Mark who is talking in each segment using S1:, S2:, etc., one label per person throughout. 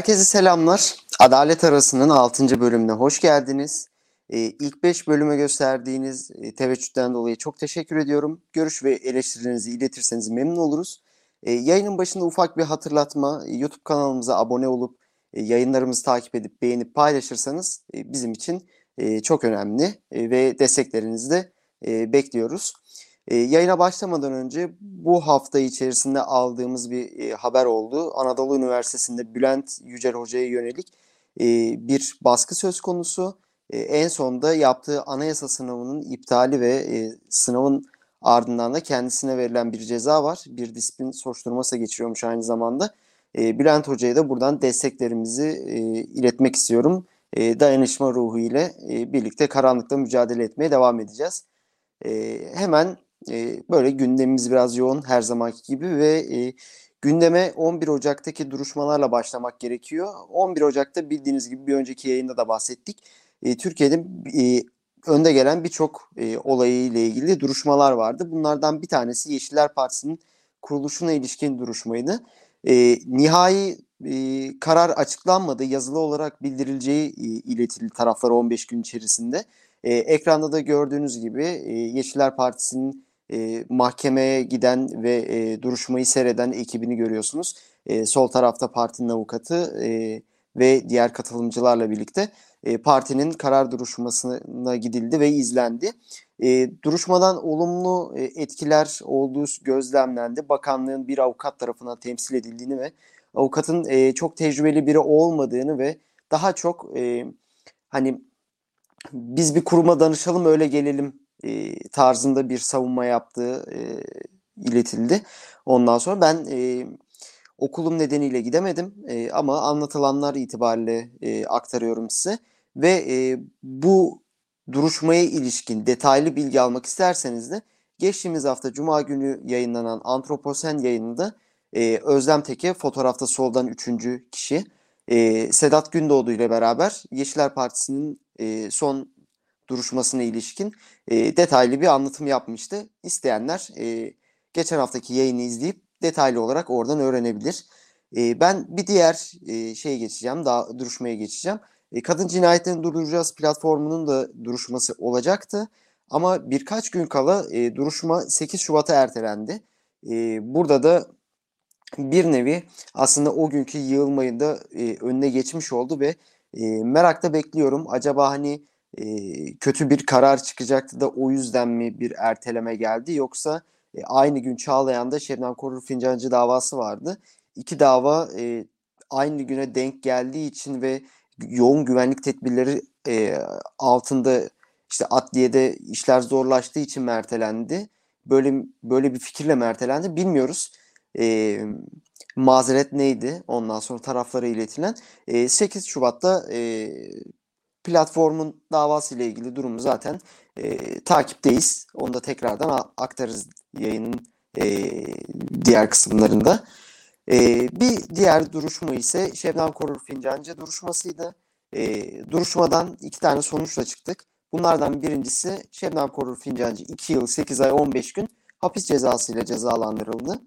S1: Herkese selamlar. Adalet Arası'nın 6. bölümüne hoş geldiniz. Ee, ilk 5 bölüme gösterdiğiniz e, teveccühten dolayı çok teşekkür ediyorum. Görüş ve eleştirilerinizi iletirseniz memnun oluruz. E, yayının başında ufak bir hatırlatma. YouTube kanalımıza abone olup e, yayınlarımızı takip edip beğenip paylaşırsanız e, bizim için e, çok önemli e, ve desteklerinizi de e, bekliyoruz. E, yayına başlamadan önce bu hafta içerisinde aldığımız bir e, haber oldu. Anadolu Üniversitesi'nde Bülent Yücel Hoca'ya yönelik e, bir baskı söz konusu. E, en sonunda yaptığı anayasa sınavının iptali ve sınavın ardından da kendisine verilen bir ceza var. Bir disiplin soruşturması geçiriyormuş aynı zamanda. Bülent Hoca'ya da buradan desteklerimizi iletmek istiyorum. Dayanışma ruhu ile birlikte karanlıkta mücadele etmeye devam edeceğiz. Hemen e, böyle gündemimiz biraz yoğun her zamanki gibi ve e, gündeme 11 Ocak'taki duruşmalarla başlamak gerekiyor. 11 Ocak'ta bildiğiniz gibi bir önceki yayında da bahsettik. E, Türkiye'de e, önde gelen birçok e, olayı ile ilgili duruşmalar vardı. Bunlardan bir tanesi Yeşiller Partisi'nin kuruluşuna ilişkin duruşmaydı. E, nihai e, karar açıklanmadı. Yazılı olarak bildirileceği e, iletildi taraflara 15 gün içerisinde. E, ekranda da gördüğünüz gibi e, Yeşiller Partisi'nin e, mahkemeye giden ve e, duruşmayı seyreden ekibini görüyorsunuz. E, sol tarafta partinin avukatı e, ve diğer katılımcılarla birlikte e, partinin karar duruşmasına gidildi ve izlendi. E, duruşmadan olumlu e, etkiler olduğu gözlemlendi. Bakanlığın bir avukat tarafından temsil edildiğini ve avukatın e, çok tecrübeli biri olmadığını ve daha çok e, hani biz bir kuruma danışalım öyle gelelim e, tarzında bir savunma yaptığı e, iletildi. Ondan sonra ben e, okulum nedeniyle gidemedim e, ama anlatılanlar itibariyle e, aktarıyorum size ve e, bu duruşmaya ilişkin detaylı bilgi almak isterseniz de geçtiğimiz hafta Cuma günü yayınlanan Antroposen yayınında e, Özlem Teke fotoğrafta soldan üçüncü kişi e, Sedat Gündoğdu ile beraber Yeşiller Partisi'nin e, son duruşmasına ilişkin e, detaylı bir anlatım yapmıştı. İsteyenler e, geçen haftaki yayını izleyip detaylı olarak oradan öğrenebilir. E, ben bir diğer e, şeye geçeceğim, daha duruşmaya geçeceğim. E, Kadın Cinayetlerini Durduracağız platformunun da duruşması olacaktı. Ama birkaç gün kala e, duruşma 8 Şubat'a ertelendi. E, burada da bir nevi aslında o günkü yığılmayı da e, önüne geçmiş oldu ve e, merakla bekliyorum. Acaba hani e, kötü bir karar çıkacaktı da o yüzden mi bir erteleme geldi yoksa e, aynı gün Çağlayan'da Şebnem Korur Fincancı davası vardı. İki dava e, aynı güne denk geldiği için ve yoğun güvenlik tedbirleri e, altında işte adliyede işler zorlaştığı için mi ertelendi? Böyle böyle bir fikirle mi ertelendi bilmiyoruz. E, mazeret neydi? Ondan sonra taraflara iletilen. E, 8 Şubat'ta e, platformun davası ile ilgili durumu zaten e, takipteyiz. Onu da tekrardan aktarız yayının e, diğer kısımlarında. E, bir diğer duruşma ise Şebnem Korur Fincancı duruşmasıydı. E, duruşmadan iki tane sonuçla çıktık. Bunlardan birincisi Şebnem Korur Fincancı 2 yıl 8 ay 15 gün hapis cezası ile cezalandırıldı.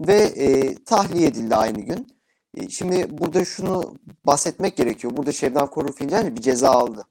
S1: Ve e, tahliye edildi aynı gün. E, şimdi burada şunu bahsetmek gerekiyor. Burada Şebnem Korur Fincancı bir ceza aldı.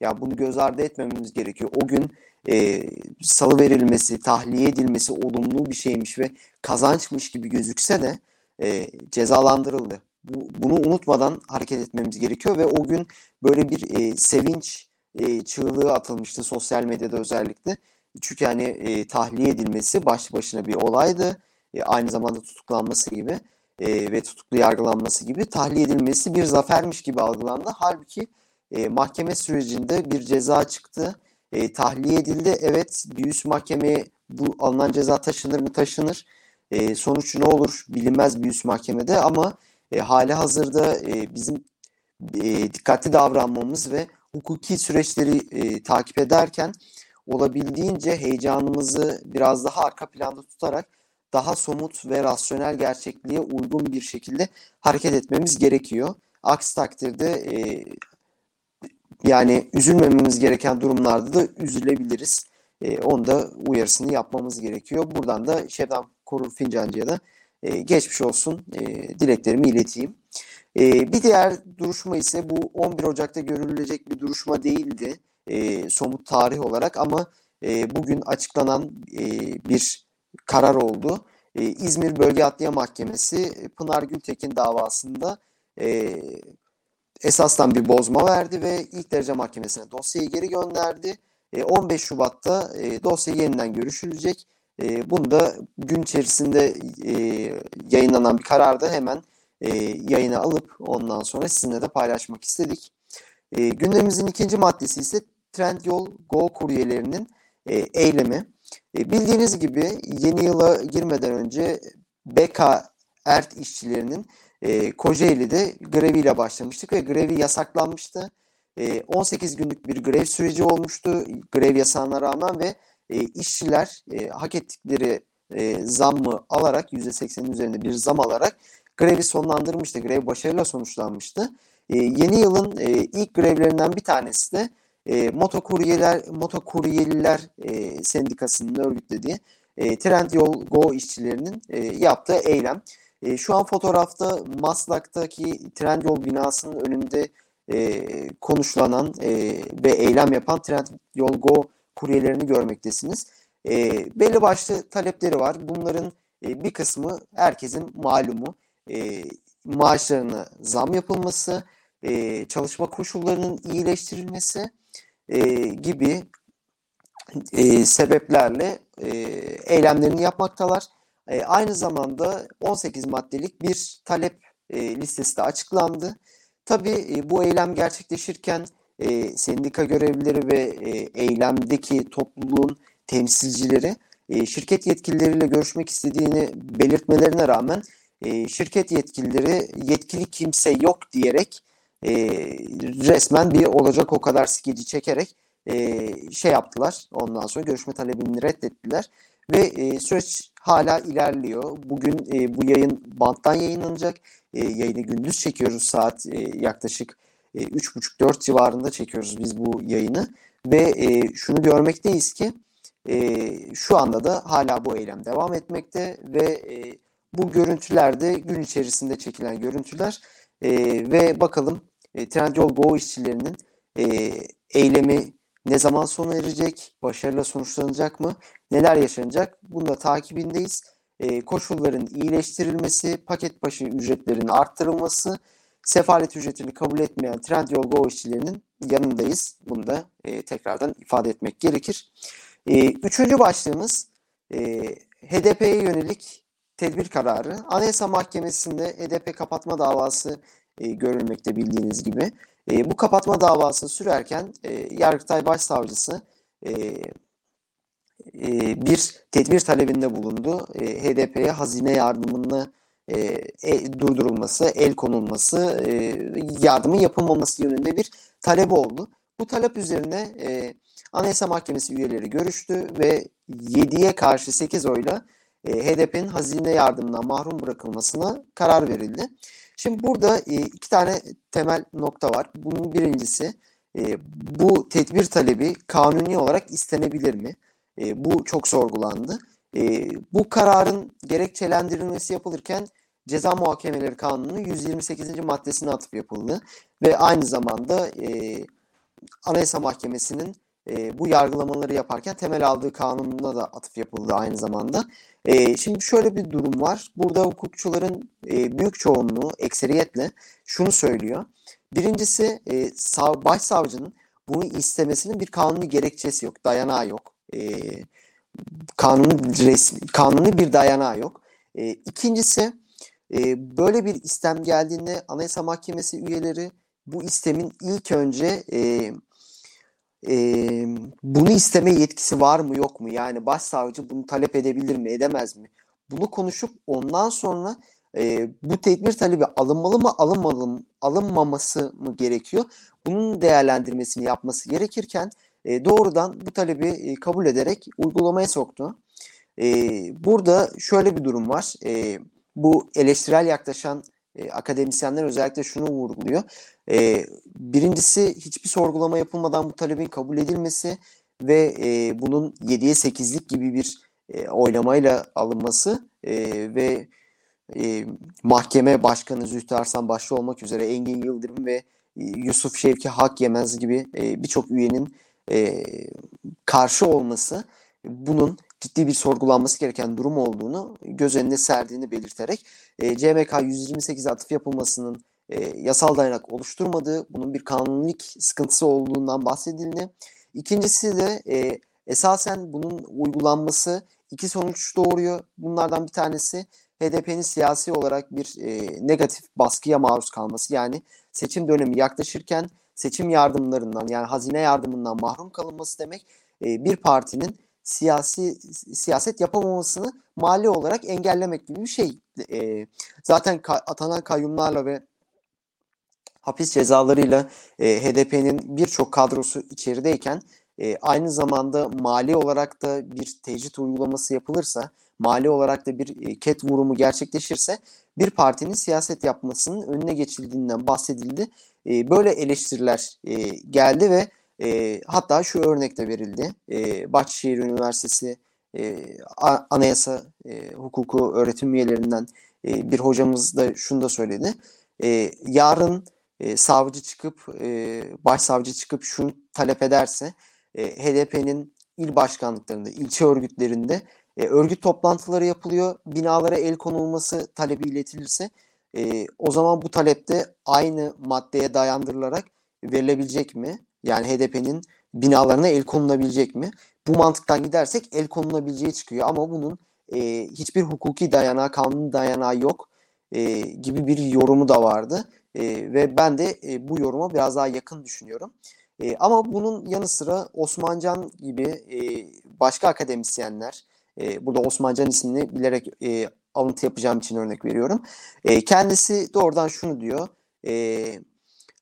S1: Ya bunu göz ardı etmememiz gerekiyor. O gün e, salı verilmesi, tahliye edilmesi olumlu bir şeymiş ve kazançmış gibi gözükse de e, cezalandırıldı. Bu, bunu unutmadan hareket etmemiz gerekiyor ve o gün böyle bir e, sevinç e, çığlığı atılmıştı sosyal medyada özellikle. Çünkü hani e, tahliye edilmesi başlı başına bir olaydı. E, aynı zamanda tutuklanması gibi e, ve tutuklu yargılanması gibi tahliye edilmesi bir zafermiş gibi algılandı. Halbuki e, mahkeme sürecinde bir ceza çıktı. E, tahliye edildi. Evet bir üst mahkemeye bu alınan ceza taşınır mı taşınır. E, sonuç ne olur bilinmez bir mahkemede ama e, hali hazırda e, bizim e, dikkatli davranmamız ve hukuki süreçleri e, takip ederken olabildiğince heyecanımızı biraz daha arka planda tutarak daha somut ve rasyonel gerçekliğe uygun bir şekilde hareket etmemiz gerekiyor. Aksi takdirde e, yani üzülmememiz gereken durumlarda da üzülebiliriz. E, onu da uyarısını yapmamız gerekiyor. Buradan da Şebnem Korur Fincancı'ya da e, geçmiş olsun e, dileklerimi ileteyim. E, bir diğer duruşma ise bu 11 Ocak'ta görülecek bir duruşma değildi e, somut tarih olarak ama e, bugün açıklanan e, bir karar oldu. E, İzmir Bölge Adliye Mahkemesi Pınar Gültekin davasında e, esasdan bir bozma verdi ve ilk derece mahkemesine dosyayı geri gönderdi. 15 e, Şubat'ta e, dosya yeniden görüşülecek. E, bunu da gün içerisinde yayınlanan bir kararda hemen yayına alıp ondan sonra sizinle de paylaşmak istedik. Gündemimizin ikinci maddesi ise Trendyol Go kuryelerinin eylemi. Bildiğiniz gibi yeni yıla girmeden önce BK ERT işçilerinin e, Kocaeli'de greviyle başlamıştık ve grevi yasaklanmıştı. E, 18 günlük bir grev süreci olmuştu grev yasağına rağmen ve e, işçiler e, hak ettikleri e, zammı alarak %80'in üzerinde bir zam alarak grevi sonlandırmıştı. Grev başarıyla sonuçlanmıştı. E, yeni yılın e, ilk grevlerinden bir tanesi de e, motokuryeler motokuryeliler e, sendikasının örgütlediği e, Trendyol Go işçilerinin e, yaptığı eylem. E, şu an fotoğrafta Maslak'taki Trendyol binasının önünde e, konuşlanan e, ve eylem yapan Trendyol Go kuryelerini görmektesiniz. E, belli başlı talepleri var. Bunların e, bir kısmı herkesin malumu. E, maaşlarına zam yapılması, e, çalışma koşullarının iyileştirilmesi e, gibi e, sebeplerle e, eylemlerini yapmaktalar. E, aynı zamanda 18 maddelik bir talep e, listesi de açıklandı. Tabii e, bu eylem gerçekleşirken e, sendika görevlileri ve e, eylemdeki topluluğun temsilcileri e, şirket yetkilileriyle görüşmek istediğini belirtmelerine rağmen e, şirket yetkilileri yetkili kimse yok diyerek e, resmen bir olacak o kadar skeci çekerek e, şey yaptılar. Ondan sonra görüşme talebini reddettiler ve e, süreç hala ilerliyor. Bugün e, bu yayın banttan yayınlanacak. E, yayını gündüz çekiyoruz saat e, yaklaşık e, 3.30-4 civarında çekiyoruz biz bu yayını. Ve e, şunu görmekteyiz ki e, şu anda da hala bu eylem devam etmekte ve e, bu görüntüler de gün içerisinde çekilen görüntüler e, ve bakalım e, Trendyol Go işçilerinin e, eylemi ne zaman sona erecek? Başarıyla sonuçlanacak mı? Neler yaşanacak? Bunu da takibindeyiz. E, koşulların iyileştirilmesi, paket başı ücretlerin arttırılması, sefalet ücretini kabul etmeyen Trendyol Go işçilerinin yanındayız. Bunu da e, tekrardan ifade etmek gerekir. E, üçüncü başlığımız e, HDP'ye yönelik tedbir kararı. Anayasa Mahkemesi'nde HDP kapatma davası e, görülmekte bildiğiniz gibi. E, bu kapatma davası sürerken e, Yargıtay Başsavcısı e, e, bir tedbir talebinde bulundu. E, HDP'ye hazine yardımını e, e, durdurulması, el konulması, e, yardımın yapılmaması yönünde bir talep oldu. Bu talep üzerine e, Anayasa Mahkemesi üyeleri görüştü ve 7'ye karşı 8 oyla e, HDP'nin hazine yardımından mahrum bırakılmasına karar verildi. Şimdi burada e, iki tane temel nokta var. Bunun birincisi e, bu tedbir talebi kanuni olarak istenebilir mi? E, bu çok sorgulandı. Bu kararın gerekçelendirilmesi yapılırken Ceza Muhakemeleri Kanunu 128. maddesine atıp yapıldı ve aynı zamanda Anayasa Mahkemesi'nin bu yargılamaları yaparken temel aldığı kanununa da atıf yapıldı aynı zamanda. E, şimdi şöyle bir durum var. Burada hukukçuların e, büyük çoğunluğu ekseriyetle şunu söylüyor. Birincisi e, sav, başsavcının bunu istemesinin bir kanuni gerekçesi yok, dayanağı yok. E, kanuni, resmi, kanuni bir dayanağı yok. E, ikincisi e, böyle bir istem geldiğinde Anayasa Mahkemesi üyeleri bu istemin ilk önce e, e, bunu isteme yetkisi var mı yok mu? Yani başsavcı bunu talep edebilir mi edemez mi? Bunu konuşup ondan sonra e, bu tedbir talebi alınmalı mı alınmalı alınmaması mı gerekiyor? Bunun değerlendirmesini yapması gerekirken e, doğrudan bu talebi e, kabul ederek uygulamaya soktu. E, burada şöyle bir durum var. E, bu eleştirel yaklaşan e, akademisyenler özellikle şunu vurguluyor. E, birincisi hiçbir sorgulama yapılmadan bu talebin kabul edilmesi ve e, bunun 7'ye 8'lik gibi bir e, oylamayla alınması e, ve e, mahkeme başkanı Zühtü Arslan başta olmak üzere Engin Yıldırım ve e, Yusuf Şevki Hak Yemez gibi e, birçok üyenin e, karşı olması bunun ciddi bir sorgulanması gereken durum olduğunu göz önüne serdiğini belirterek e, CMK 128 atıf yapılmasının e, yasal dayanak oluşturmadığı, bunun bir kanunlik sıkıntısı olduğundan bahsedildi. İkincisi de e, esasen bunun uygulanması iki sonuç doğuruyor. Bunlardan bir tanesi HDP'nin siyasi olarak bir e, negatif baskıya maruz kalması. Yani seçim dönemi yaklaşırken seçim yardımlarından yani hazine yardımından mahrum kalınması demek e, bir partinin siyasi siyaset yapamamasını mali olarak engellemek gibi bir şey. E, zaten ka- atanan kayyumlarla ve hapis cezalarıyla e, HDP'nin birçok kadrosu içerideyken e, aynı zamanda mali olarak da bir tecrit uygulaması yapılırsa, mali olarak da bir e, ket vurumu gerçekleşirse bir partinin siyaset yapmasının önüne geçildiğinden bahsedildi. E, böyle eleştiriler e, geldi ve e, hatta şu örnek de verildi. E, Bahçeşehir Üniversitesi e, Anayasa e, Hukuku öğretim üyelerinden e, bir hocamız da şunu da söyledi. E, yarın e, savcı çıkıp, e, başsavcı çıkıp şunu talep ederse e, HDP'nin il başkanlıklarında, ilçe örgütlerinde e, örgüt toplantıları yapılıyor. Binalara el konulması talebi iletilirse e, o zaman bu talepte aynı maddeye dayandırılarak verilebilecek mi? Yani HDP'nin binalarına el konulabilecek mi? Bu mantıktan gidersek el konulabileceği çıkıyor ama bunun e, hiçbir hukuki dayanağı, kanuni dayanağı yok e, gibi bir yorumu da vardı. E, ve ben de e, bu yoruma biraz daha yakın düşünüyorum. E, ama bunun yanı sıra Osmancan gibi e, başka akademisyenler, e, burada Osmancan ismini bilerek e, alıntı yapacağım için örnek veriyorum. E, kendisi doğrudan şunu diyor. E,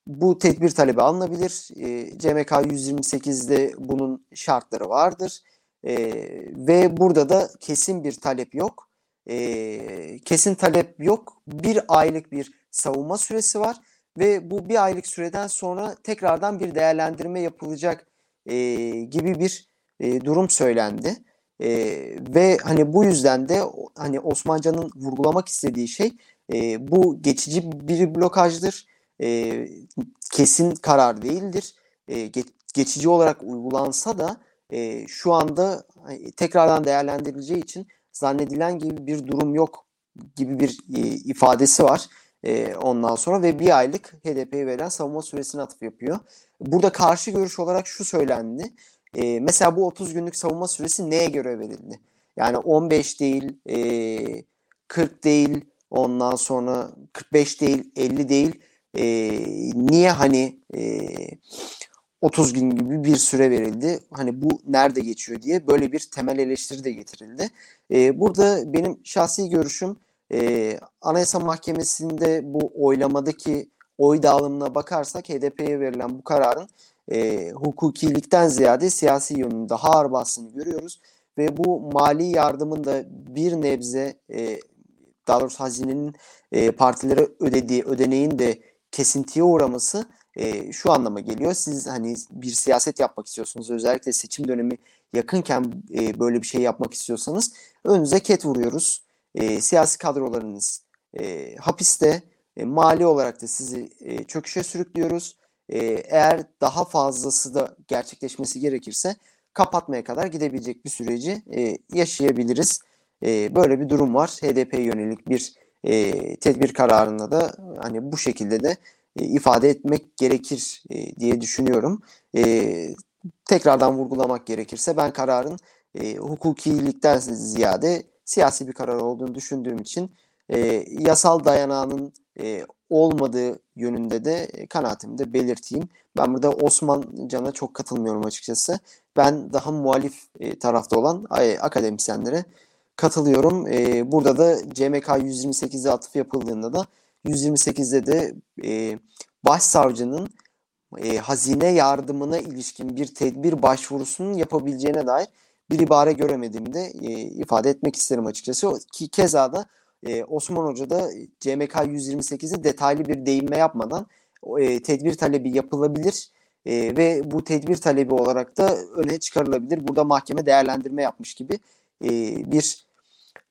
S1: bu tedbir talebi alınabilir. E, CMK 128'de bunun şartları vardır. E, ve burada da kesin bir talep yok. E, kesin talep yok. Bir aylık bir savunma süresi var ve bu bir aylık süreden sonra tekrardan bir değerlendirme yapılacak e, gibi bir e, durum söylendi. E, ve hani bu yüzden de hani Osmancan'ın vurgulamak istediği şey e, bu geçici bir blokajdır. E, kesin karar değildir. E, ge, geçici olarak uygulansa da e, şu anda hani, tekrardan değerlendirileceği için zannedilen gibi bir durum yok gibi bir e, ifadesi var. E, ondan sonra ve bir aylık HDP'ye verilen savunma süresine atıf yapıyor. Burada karşı görüş olarak şu söylendi. E, mesela bu 30 günlük savunma süresi neye göre verildi? Yani 15 değil, e, 40 değil, ondan sonra 45 değil, 50 değil. E, niye hani e, 30 gün gibi bir süre verildi? Hani bu nerede geçiyor diye böyle bir temel eleştiri de getirildi. E, burada benim şahsi görüşüm e, Anayasa Mahkemesi'nde bu oylamadaki oy dağılımına bakarsak HDP'ye verilen bu kararın e, hukukilikten ziyade siyasi yönünde daha ağır bastığını görüyoruz. Ve bu mali yardımın da bir nebze e, daha doğrusu hazinenin e, partilere ödediği ödeneğin de kesintiye uğraması e, şu anlama geliyor. Siz hani bir siyaset yapmak istiyorsunuz özellikle seçim dönemi yakınken e, böyle bir şey yapmak istiyorsanız önünüze ket vuruyoruz e, siyasi kadrolarınız e, hapiste, e, mali olarak da sizi e, çöküşe sürüklüyoruz. E, eğer daha fazlası da gerçekleşmesi gerekirse kapatmaya kadar gidebilecek bir süreci e, yaşayabiliriz. E, böyle bir durum var. HDP yönelik bir e, tedbir kararında da hani bu şekilde de e, ifade etmek gerekir e, diye düşünüyorum. E, tekrardan vurgulamak gerekirse ben kararın e, hukukilikten ziyade siyasi bir karar olduğunu düşündüğüm için e, yasal dayanağının e, olmadığı yönünde de e, kanaatimi de belirteyim. Ben burada Osman Can'a çok katılmıyorum açıkçası. Ben daha muhalif e, tarafta olan akademisyenlere katılıyorum. E, burada da CMK 128'e atıf yapıldığında da 128'de de e, başsavcının e, hazine yardımına ilişkin bir tedbir başvurusunun yapabileceğine dair bir ibare göremediğimi de e, ifade etmek isterim açıkçası. Ki keza da e, Osman Hoca da CMK 128'i detaylı bir değinme yapmadan e, tedbir talebi yapılabilir e, ve bu tedbir talebi olarak da öne çıkarılabilir. Burada mahkeme değerlendirme yapmış gibi e, bir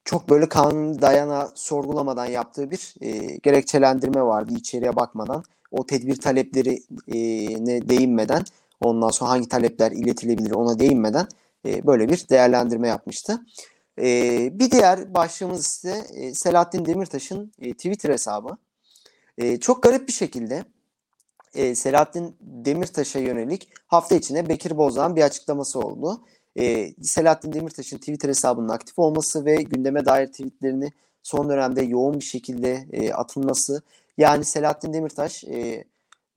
S1: çok böyle kanun dayana sorgulamadan yaptığı bir e, gerekçelendirme vardı içeriye bakmadan. O tedbir talepleri e, değinmeden ondan sonra hangi talepler iletilebilir ona değinmeden e, böyle bir değerlendirme yapmıştı. E, bir diğer başlığımız ise e, Selahattin Demirtaş'ın e, Twitter hesabı. E, çok garip bir şekilde e, Selahattin Demirtaş'a yönelik hafta içinde Bekir Bozdağ'ın bir açıklaması oldu. E, Selahattin Demirtaş'ın Twitter hesabının aktif olması ve gündeme dair tweetlerini son dönemde yoğun bir şekilde e, atılması. Yani Selahattin Demirtaş e,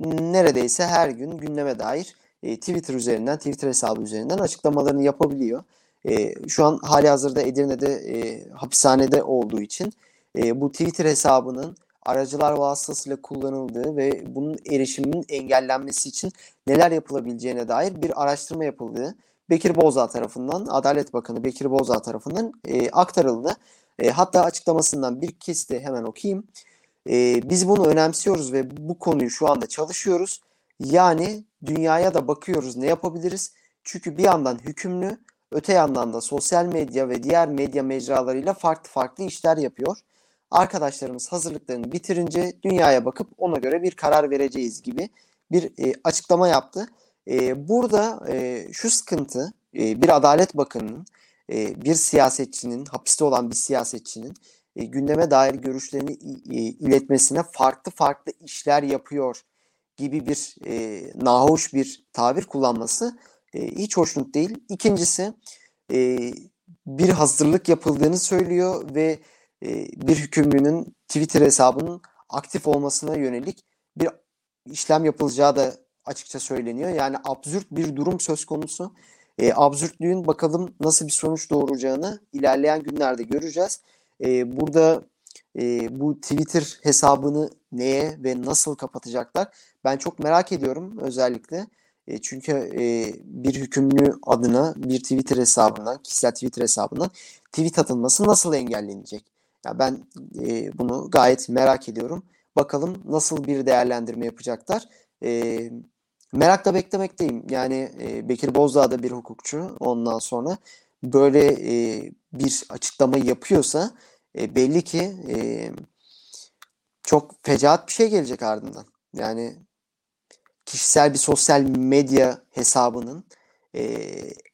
S1: neredeyse her gün gündeme dair e, Twitter üzerinden, Twitter hesabı üzerinden açıklamalarını yapabiliyor. E, şu an hali hazırda Edirne'de e, hapishanede olduğu için e, bu Twitter hesabının aracılar vasıtasıyla kullanıldığı ve bunun erişiminin engellenmesi için neler yapılabileceğine dair bir araştırma yapıldığı Bekir Bozdağ tarafından, Adalet Bakanı Bekir Bozdağ tarafından e, aktarıldı. E, hatta açıklamasından bir kesti hemen okuyayım. E, biz bunu önemsiyoruz ve bu konuyu şu anda çalışıyoruz. Yani dünyaya da bakıyoruz ne yapabiliriz. Çünkü bir yandan hükümlü, öte yandan da sosyal medya ve diğer medya mecralarıyla farklı farklı işler yapıyor. Arkadaşlarımız hazırlıklarını bitirince dünyaya bakıp ona göre bir karar vereceğiz gibi bir e, açıklama yaptı. E, burada e, şu sıkıntı e, bir Adalet Bakanı'nın e, bir siyasetçinin, hapiste olan bir siyasetçinin e, gündeme dair görüşlerini e, iletmesine farklı farklı işler yapıyor gibi bir e, nahoş bir tabir kullanması e, hiç hoşnut değil. İkincisi e, bir hazırlık yapıldığını söylüyor ve e, bir hükümlünün Twitter hesabının aktif olmasına yönelik bir işlem yapılacağı da açıkça söyleniyor. Yani absürt bir durum söz konusu. E, absürtlüğün bakalım nasıl bir sonuç doğuracağını ilerleyen günlerde göreceğiz. E, burada e, bu Twitter hesabını neye ve nasıl kapatacaklar? Ben çok merak ediyorum özellikle. E, çünkü e, bir hükümlü adına bir Twitter hesabından, kişisel Twitter hesabından tweet atılması nasıl engellenecek? Ya ben e, bunu gayet merak ediyorum. Bakalım nasıl bir değerlendirme yapacaklar. E, merakla beklemekteyim. Yani e, Bekir Bozdağ da bir hukukçu. Ondan sonra böyle e, bir açıklama yapıyorsa e, belli ki e, çok fecaat bir şey gelecek ardından. Yani kişisel bir sosyal medya hesabının e,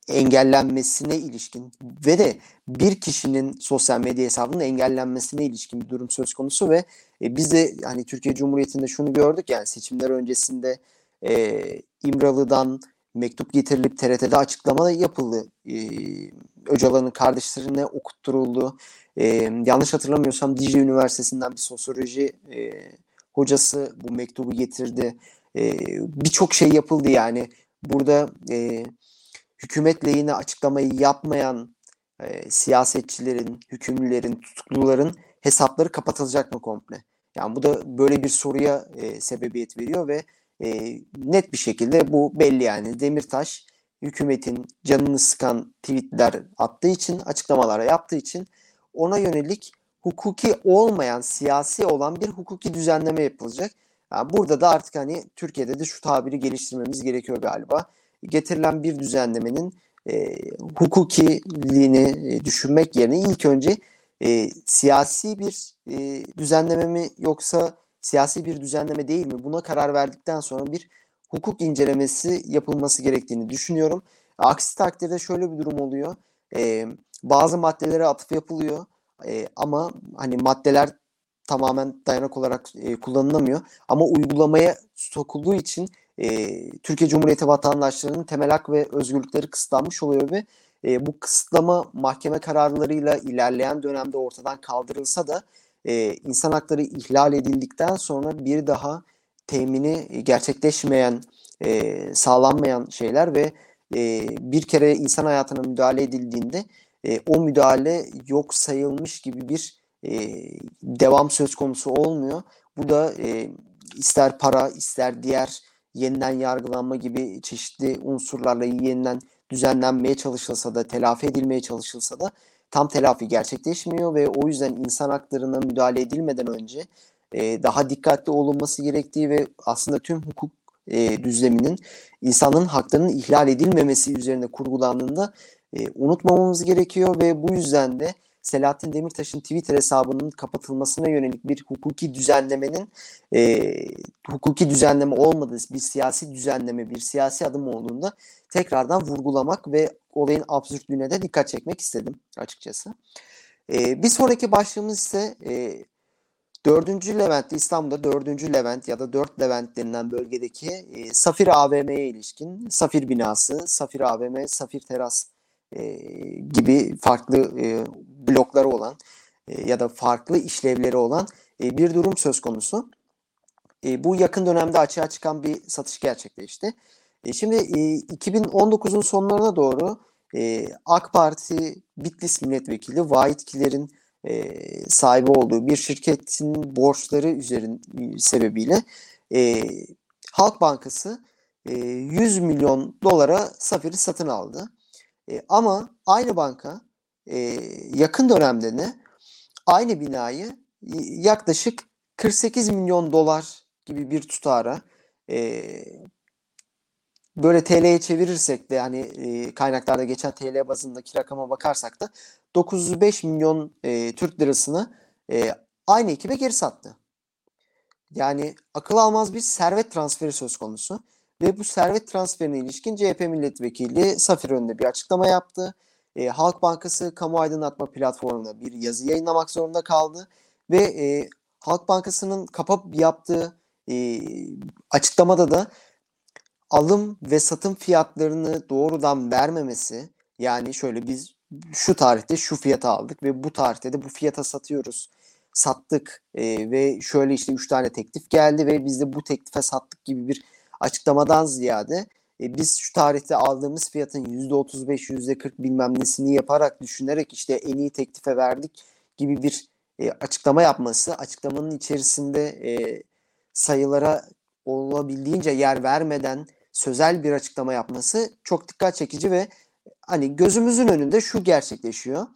S1: engellenmesine ilişkin ve de bir kişinin sosyal medya hesabının engellenmesine ilişkin bir durum söz konusu ve e, biz de hani Türkiye Cumhuriyeti'nde şunu gördük yani seçimler öncesinde e, İmralı'dan mektup getirilip TRT'de açıklama yapıldı. E, Öcalan'ın kardeşlerine okutturuldu. E, yanlış hatırlamıyorsam Dicle Üniversitesi'nden bir sosyoloji e, hocası bu mektubu getirdi. E, Birçok şey yapıldı yani. Burada e, hükümet lehine açıklamayı yapmayan e, siyasetçilerin, hükümlülerin, tutukluların hesapları kapatılacak mı komple? Yani bu da böyle bir soruya e, sebebiyet veriyor ve e, net bir şekilde bu belli yani. Demirtaş hükümetin canını sıkan tweetler attığı için, açıklamalara yaptığı için ona yönelik hukuki olmayan, siyasi olan bir hukuki düzenleme yapılacak. Yani burada da artık hani Türkiye'de de şu tabiri geliştirmemiz gerekiyor galiba. Getirilen bir düzenlemenin e, hukukiliğini e, düşünmek yerine ilk önce e, siyasi bir e, düzenleme mi yoksa siyasi bir düzenleme değil mi? Buna karar verdikten sonra bir hukuk incelemesi yapılması gerektiğini düşünüyorum. Aksi takdirde şöyle bir durum oluyor. E, bazı maddelere atıf yapılıyor e, ama hani maddeler tamamen dayanak olarak e, kullanılamıyor. Ama uygulamaya sokulduğu için e, Türkiye Cumhuriyeti vatandaşlarının temel hak ve özgürlükleri kısıtlanmış oluyor ve e, bu kısıtlama mahkeme kararlarıyla ilerleyen dönemde ortadan kaldırılsa da e, insan hakları ihlal edildikten sonra bir daha temini gerçekleşmeyen, e, sağlanmayan şeyler ve e, bir kere insan hayatına müdahale edildiğinde e, o müdahale yok sayılmış gibi bir e, devam söz konusu olmuyor. Bu da e, ister para ister diğer yeniden yargılanma gibi çeşitli unsurlarla yeniden düzenlenmeye çalışılsa da telafi edilmeye çalışılsa da tam telafi gerçekleşmiyor ve o yüzden insan haklarına müdahale edilmeden önce e, daha dikkatli olunması gerektiği ve aslında tüm hukuk e, düzleminin insanın haklarının ihlal edilmemesi üzerine kurgulandığında e, unutmamamız gerekiyor ve bu yüzden de Selahattin Demirtaş'ın Twitter hesabının kapatılmasına yönelik bir hukuki düzenlemenin e, hukuki düzenleme olmadığı bir siyasi düzenleme, bir siyasi adım olduğunda tekrardan vurgulamak ve olayın absürtlüğüne de dikkat çekmek istedim açıkçası. E, bir sonraki başlığımız ise e, 4. Levent'te İstanbul'da 4. Levent ya da 4 Levent denilen bölgedeki e, Safir AVM'ye ilişkin Safir binası, Safir AVM, Safir Teras e, gibi farklı e, blokları olan e, ya da farklı işlevleri olan e, bir durum söz konusu. E, bu yakın dönemde açığa çıkan bir satış gerçekleşti. E, şimdi e, 2019'un sonlarına doğru e, AK Parti Bitlis milletvekili Vahit Kiler'in e, sahibi olduğu bir şirketin borçları üzerin sebebiyle e, Halk Bankası e, 100 milyon dolara Safir'i satın aldı. E, ama aynı banka e, yakın dönemde de aynı binayı yaklaşık 48 milyon dolar gibi bir tutara e, böyle TL'ye çevirirsek de yani e, kaynaklarda geçen TL bazındaki rakama bakarsak da 905 milyon e, Türk lirasını e, aynı ekibe geri sattı. Yani akıl almaz bir servet transferi söz konusu. Ve bu servet transferine ilişkin CHP milletvekili Safir önünde bir açıklama yaptı. E, Halk Bankası kamu aydınlatma platformuna bir yazı yayınlamak zorunda kaldı. Ve e, Halk Bankası'nın kapap yaptığı e, açıklamada da alım ve satım fiyatlarını doğrudan vermemesi yani şöyle biz şu tarihte şu fiyata aldık ve bu tarihte de bu fiyata satıyoruz. Sattık e, ve şöyle işte 3 tane teklif geldi ve biz de bu teklife sattık gibi bir açıklamadan ziyade e, biz şu tarihte aldığımız fiyatın %35, %40 bilmem nesini yaparak düşünerek işte en iyi teklife verdik gibi bir e, açıklama yapması, açıklamanın içerisinde e, sayılara olabildiğince yer vermeden sözel bir açıklama yapması çok dikkat çekici ve hani gözümüzün önünde şu gerçekleşiyor.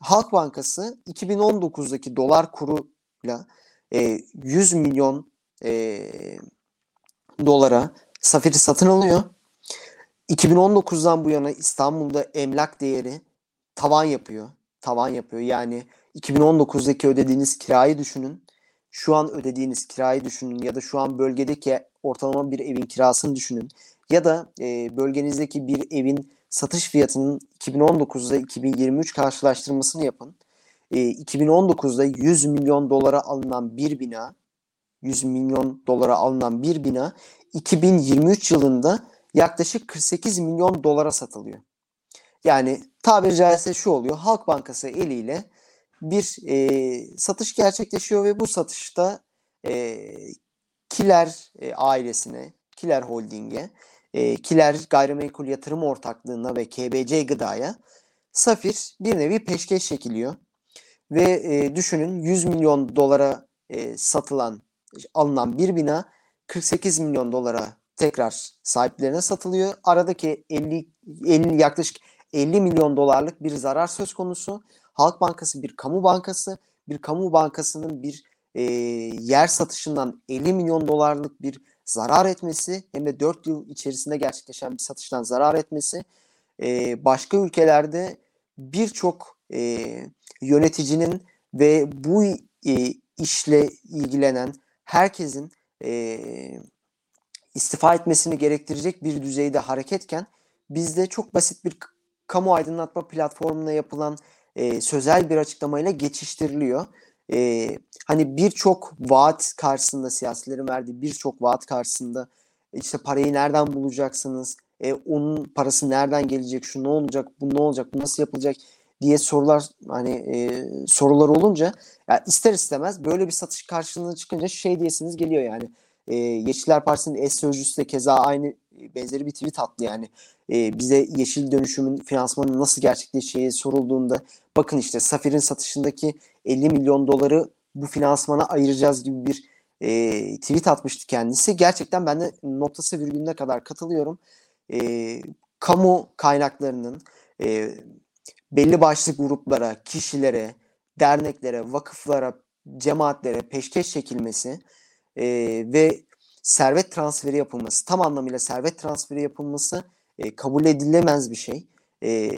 S1: Halk Bankası 2019'daki dolar kuruyla e, 100 milyon e, dolara Safir'i satın alıyor. 2019'dan bu yana İstanbul'da emlak değeri tavan yapıyor. Tavan yapıyor. Yani 2019'daki ödediğiniz kirayı düşünün. Şu an ödediğiniz kirayı düşünün ya da şu an bölgedeki ortalama bir evin kirasını düşünün. Ya da e, bölgenizdeki bir evin satış fiyatının 2019'da 2023 karşılaştırmasını yapın. E, 2019'da 100 milyon dolara alınan bir bina 100 milyon dolara alınan bir bina 2023 yılında yaklaşık 48 milyon dolara satılıyor. Yani tabiri caizse şu oluyor. Halk Bankası eliyle bir e, satış gerçekleşiyor ve bu satışta e, Kiler e, ailesine, Kiler Holding'e, e, Kiler Gayrimenkul Yatırım Ortaklığı'na ve KBC Gıda'ya Safir bir nevi peşkeş çekiliyor. Ve e, düşünün 100 milyon dolara e, satılan alınan bir bina 48 milyon dolara tekrar sahiplerine satılıyor. Aradaki 50, 50 yaklaşık 50 milyon dolarlık bir zarar söz konusu. Halk Bankası bir kamu bankası. Bir kamu bankasının bir e, yer satışından 50 milyon dolarlık bir zarar etmesi hem de 4 yıl içerisinde gerçekleşen bir satıştan zarar etmesi e, başka ülkelerde birçok e, yöneticinin ve bu e, işle ilgilenen herkesin e, istifa etmesini gerektirecek bir düzeyde hareketken bizde çok basit bir kamu aydınlatma platformuna yapılan e, sözel bir açıklamayla geçiştiriliyor. E, hani birçok vaat karşısında siyasilerin verdiği birçok vaat karşısında işte parayı nereden bulacaksınız? E, onun parası nereden gelecek? Şu ne olacak? Bu ne olacak? Bu nasıl yapılacak? diye sorular hani e, sorular olunca yani ister istemez böyle bir satış karşılığına çıkınca şey diyesiniz geliyor yani. E, Yeşiller Partisi'nin eş sözcüsü de keza aynı benzeri bir tweet attı yani. E, bize yeşil dönüşümün finansmanı nasıl gerçekleşeceği sorulduğunda bakın işte Safir'in satışındaki 50 milyon doları bu finansmana ayıracağız gibi bir e, tweet atmıştı kendisi. Gerçekten ben de noktası virgülüne kadar katılıyorum. E, kamu kaynaklarının e, belli başlı gruplara, kişilere, derneklere, vakıflara, cemaatlere peşkeş çekilmesi e, ve servet transferi yapılması, tam anlamıyla servet transferi yapılması e, kabul edilemez bir şey. E,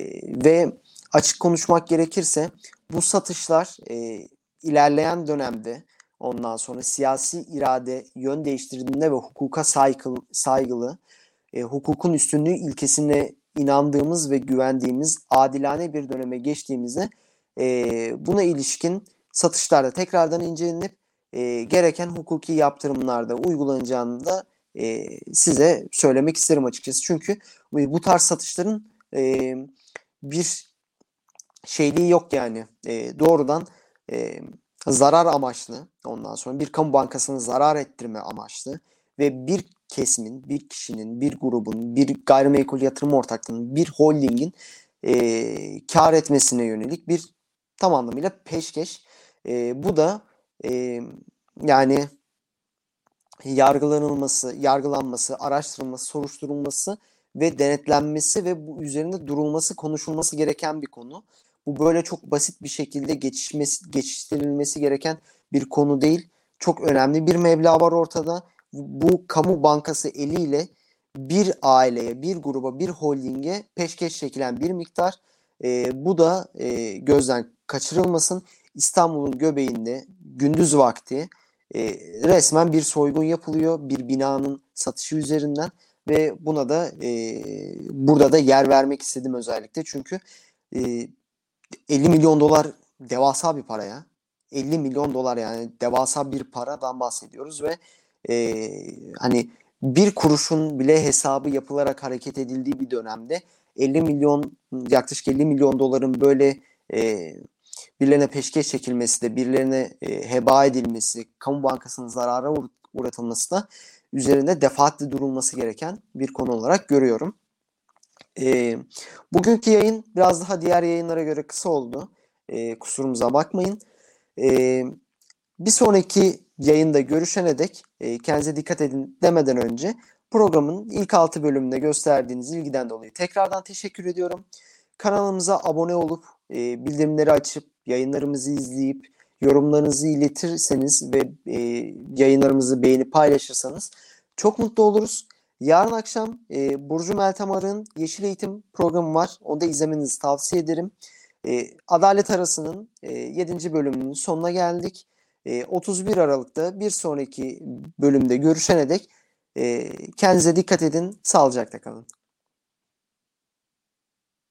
S1: ve açık konuşmak gerekirse bu satışlar e, ilerleyen dönemde ondan sonra siyasi irade yön değiştirdiğinde ve hukuka saygılı, saygılı e, hukukun üstünlüğü ilkesine inandığımız ve güvendiğimiz adilane bir döneme geçtiğimizde e, buna ilişkin satışlarda tekrardan incelenip e, gereken hukuki yaptırımlarda uygulanacağını da e, size söylemek isterim açıkçası. Çünkü bu tarz satışların e, bir şeyliği yok yani. E, doğrudan e, zarar amaçlı ondan sonra bir kamu bankasını zarar ettirme amaçlı ve bir kesimin, bir kişinin, bir grubun, bir gayrimenkul yatırım ortaklığının, bir holdingin e, kar etmesine yönelik bir tam anlamıyla peşkeş. E, bu da e, yani yargılanılması, yargılanması, araştırılması, soruşturulması ve denetlenmesi ve bu üzerinde durulması, konuşulması gereken bir konu. Bu böyle çok basit bir şekilde geçişmesi, geçiştirilmesi gereken bir konu değil. Çok önemli bir meblağ var ortada. Bu kamu bankası eliyle bir aileye, bir gruba, bir holdinge peşkeş çekilen bir miktar. E, bu da e, gözden kaçırılmasın. İstanbul'un göbeğinde gündüz vakti e, resmen bir soygun yapılıyor bir binanın satışı üzerinden ve buna da e, burada da yer vermek istedim özellikle çünkü e, 50 milyon dolar devasa bir para ya. 50 milyon dolar yani devasa bir paradan bahsediyoruz ve e, hani bir kuruşun bile hesabı yapılarak hareket edildiği bir dönemde 50 milyon yaklaşık 50 milyon doların böyle e, birilerine peşkeş çekilmesi de birilerine e, heba edilmesi, kamu bankasının zarara uğratılması da üzerinde defaatle durulması gereken bir konu olarak görüyorum. E, bugünkü yayın biraz daha diğer yayınlara göre kısa oldu. E, kusurumuza bakmayın. E, bir sonraki yayında görüşene dek e, kendinize dikkat edin demeden önce programın ilk 6 bölümünde gösterdiğiniz ilgiden dolayı tekrardan teşekkür ediyorum. Kanalımıza abone olup e, bildirimleri açıp yayınlarımızı izleyip yorumlarınızı iletirseniz ve e, yayınlarımızı beğenip paylaşırsanız çok mutlu oluruz. Yarın akşam e, Burcu Meltem Arı'nın Yeşil Eğitim programı var. Onu da izlemenizi tavsiye ederim. E, Adalet Arası'nın e, 7. bölümünün sonuna geldik. E, 31 Aralık'ta bir sonraki bölümde görüşene dek e, kendinize dikkat edin. Sağlıcakla kalın.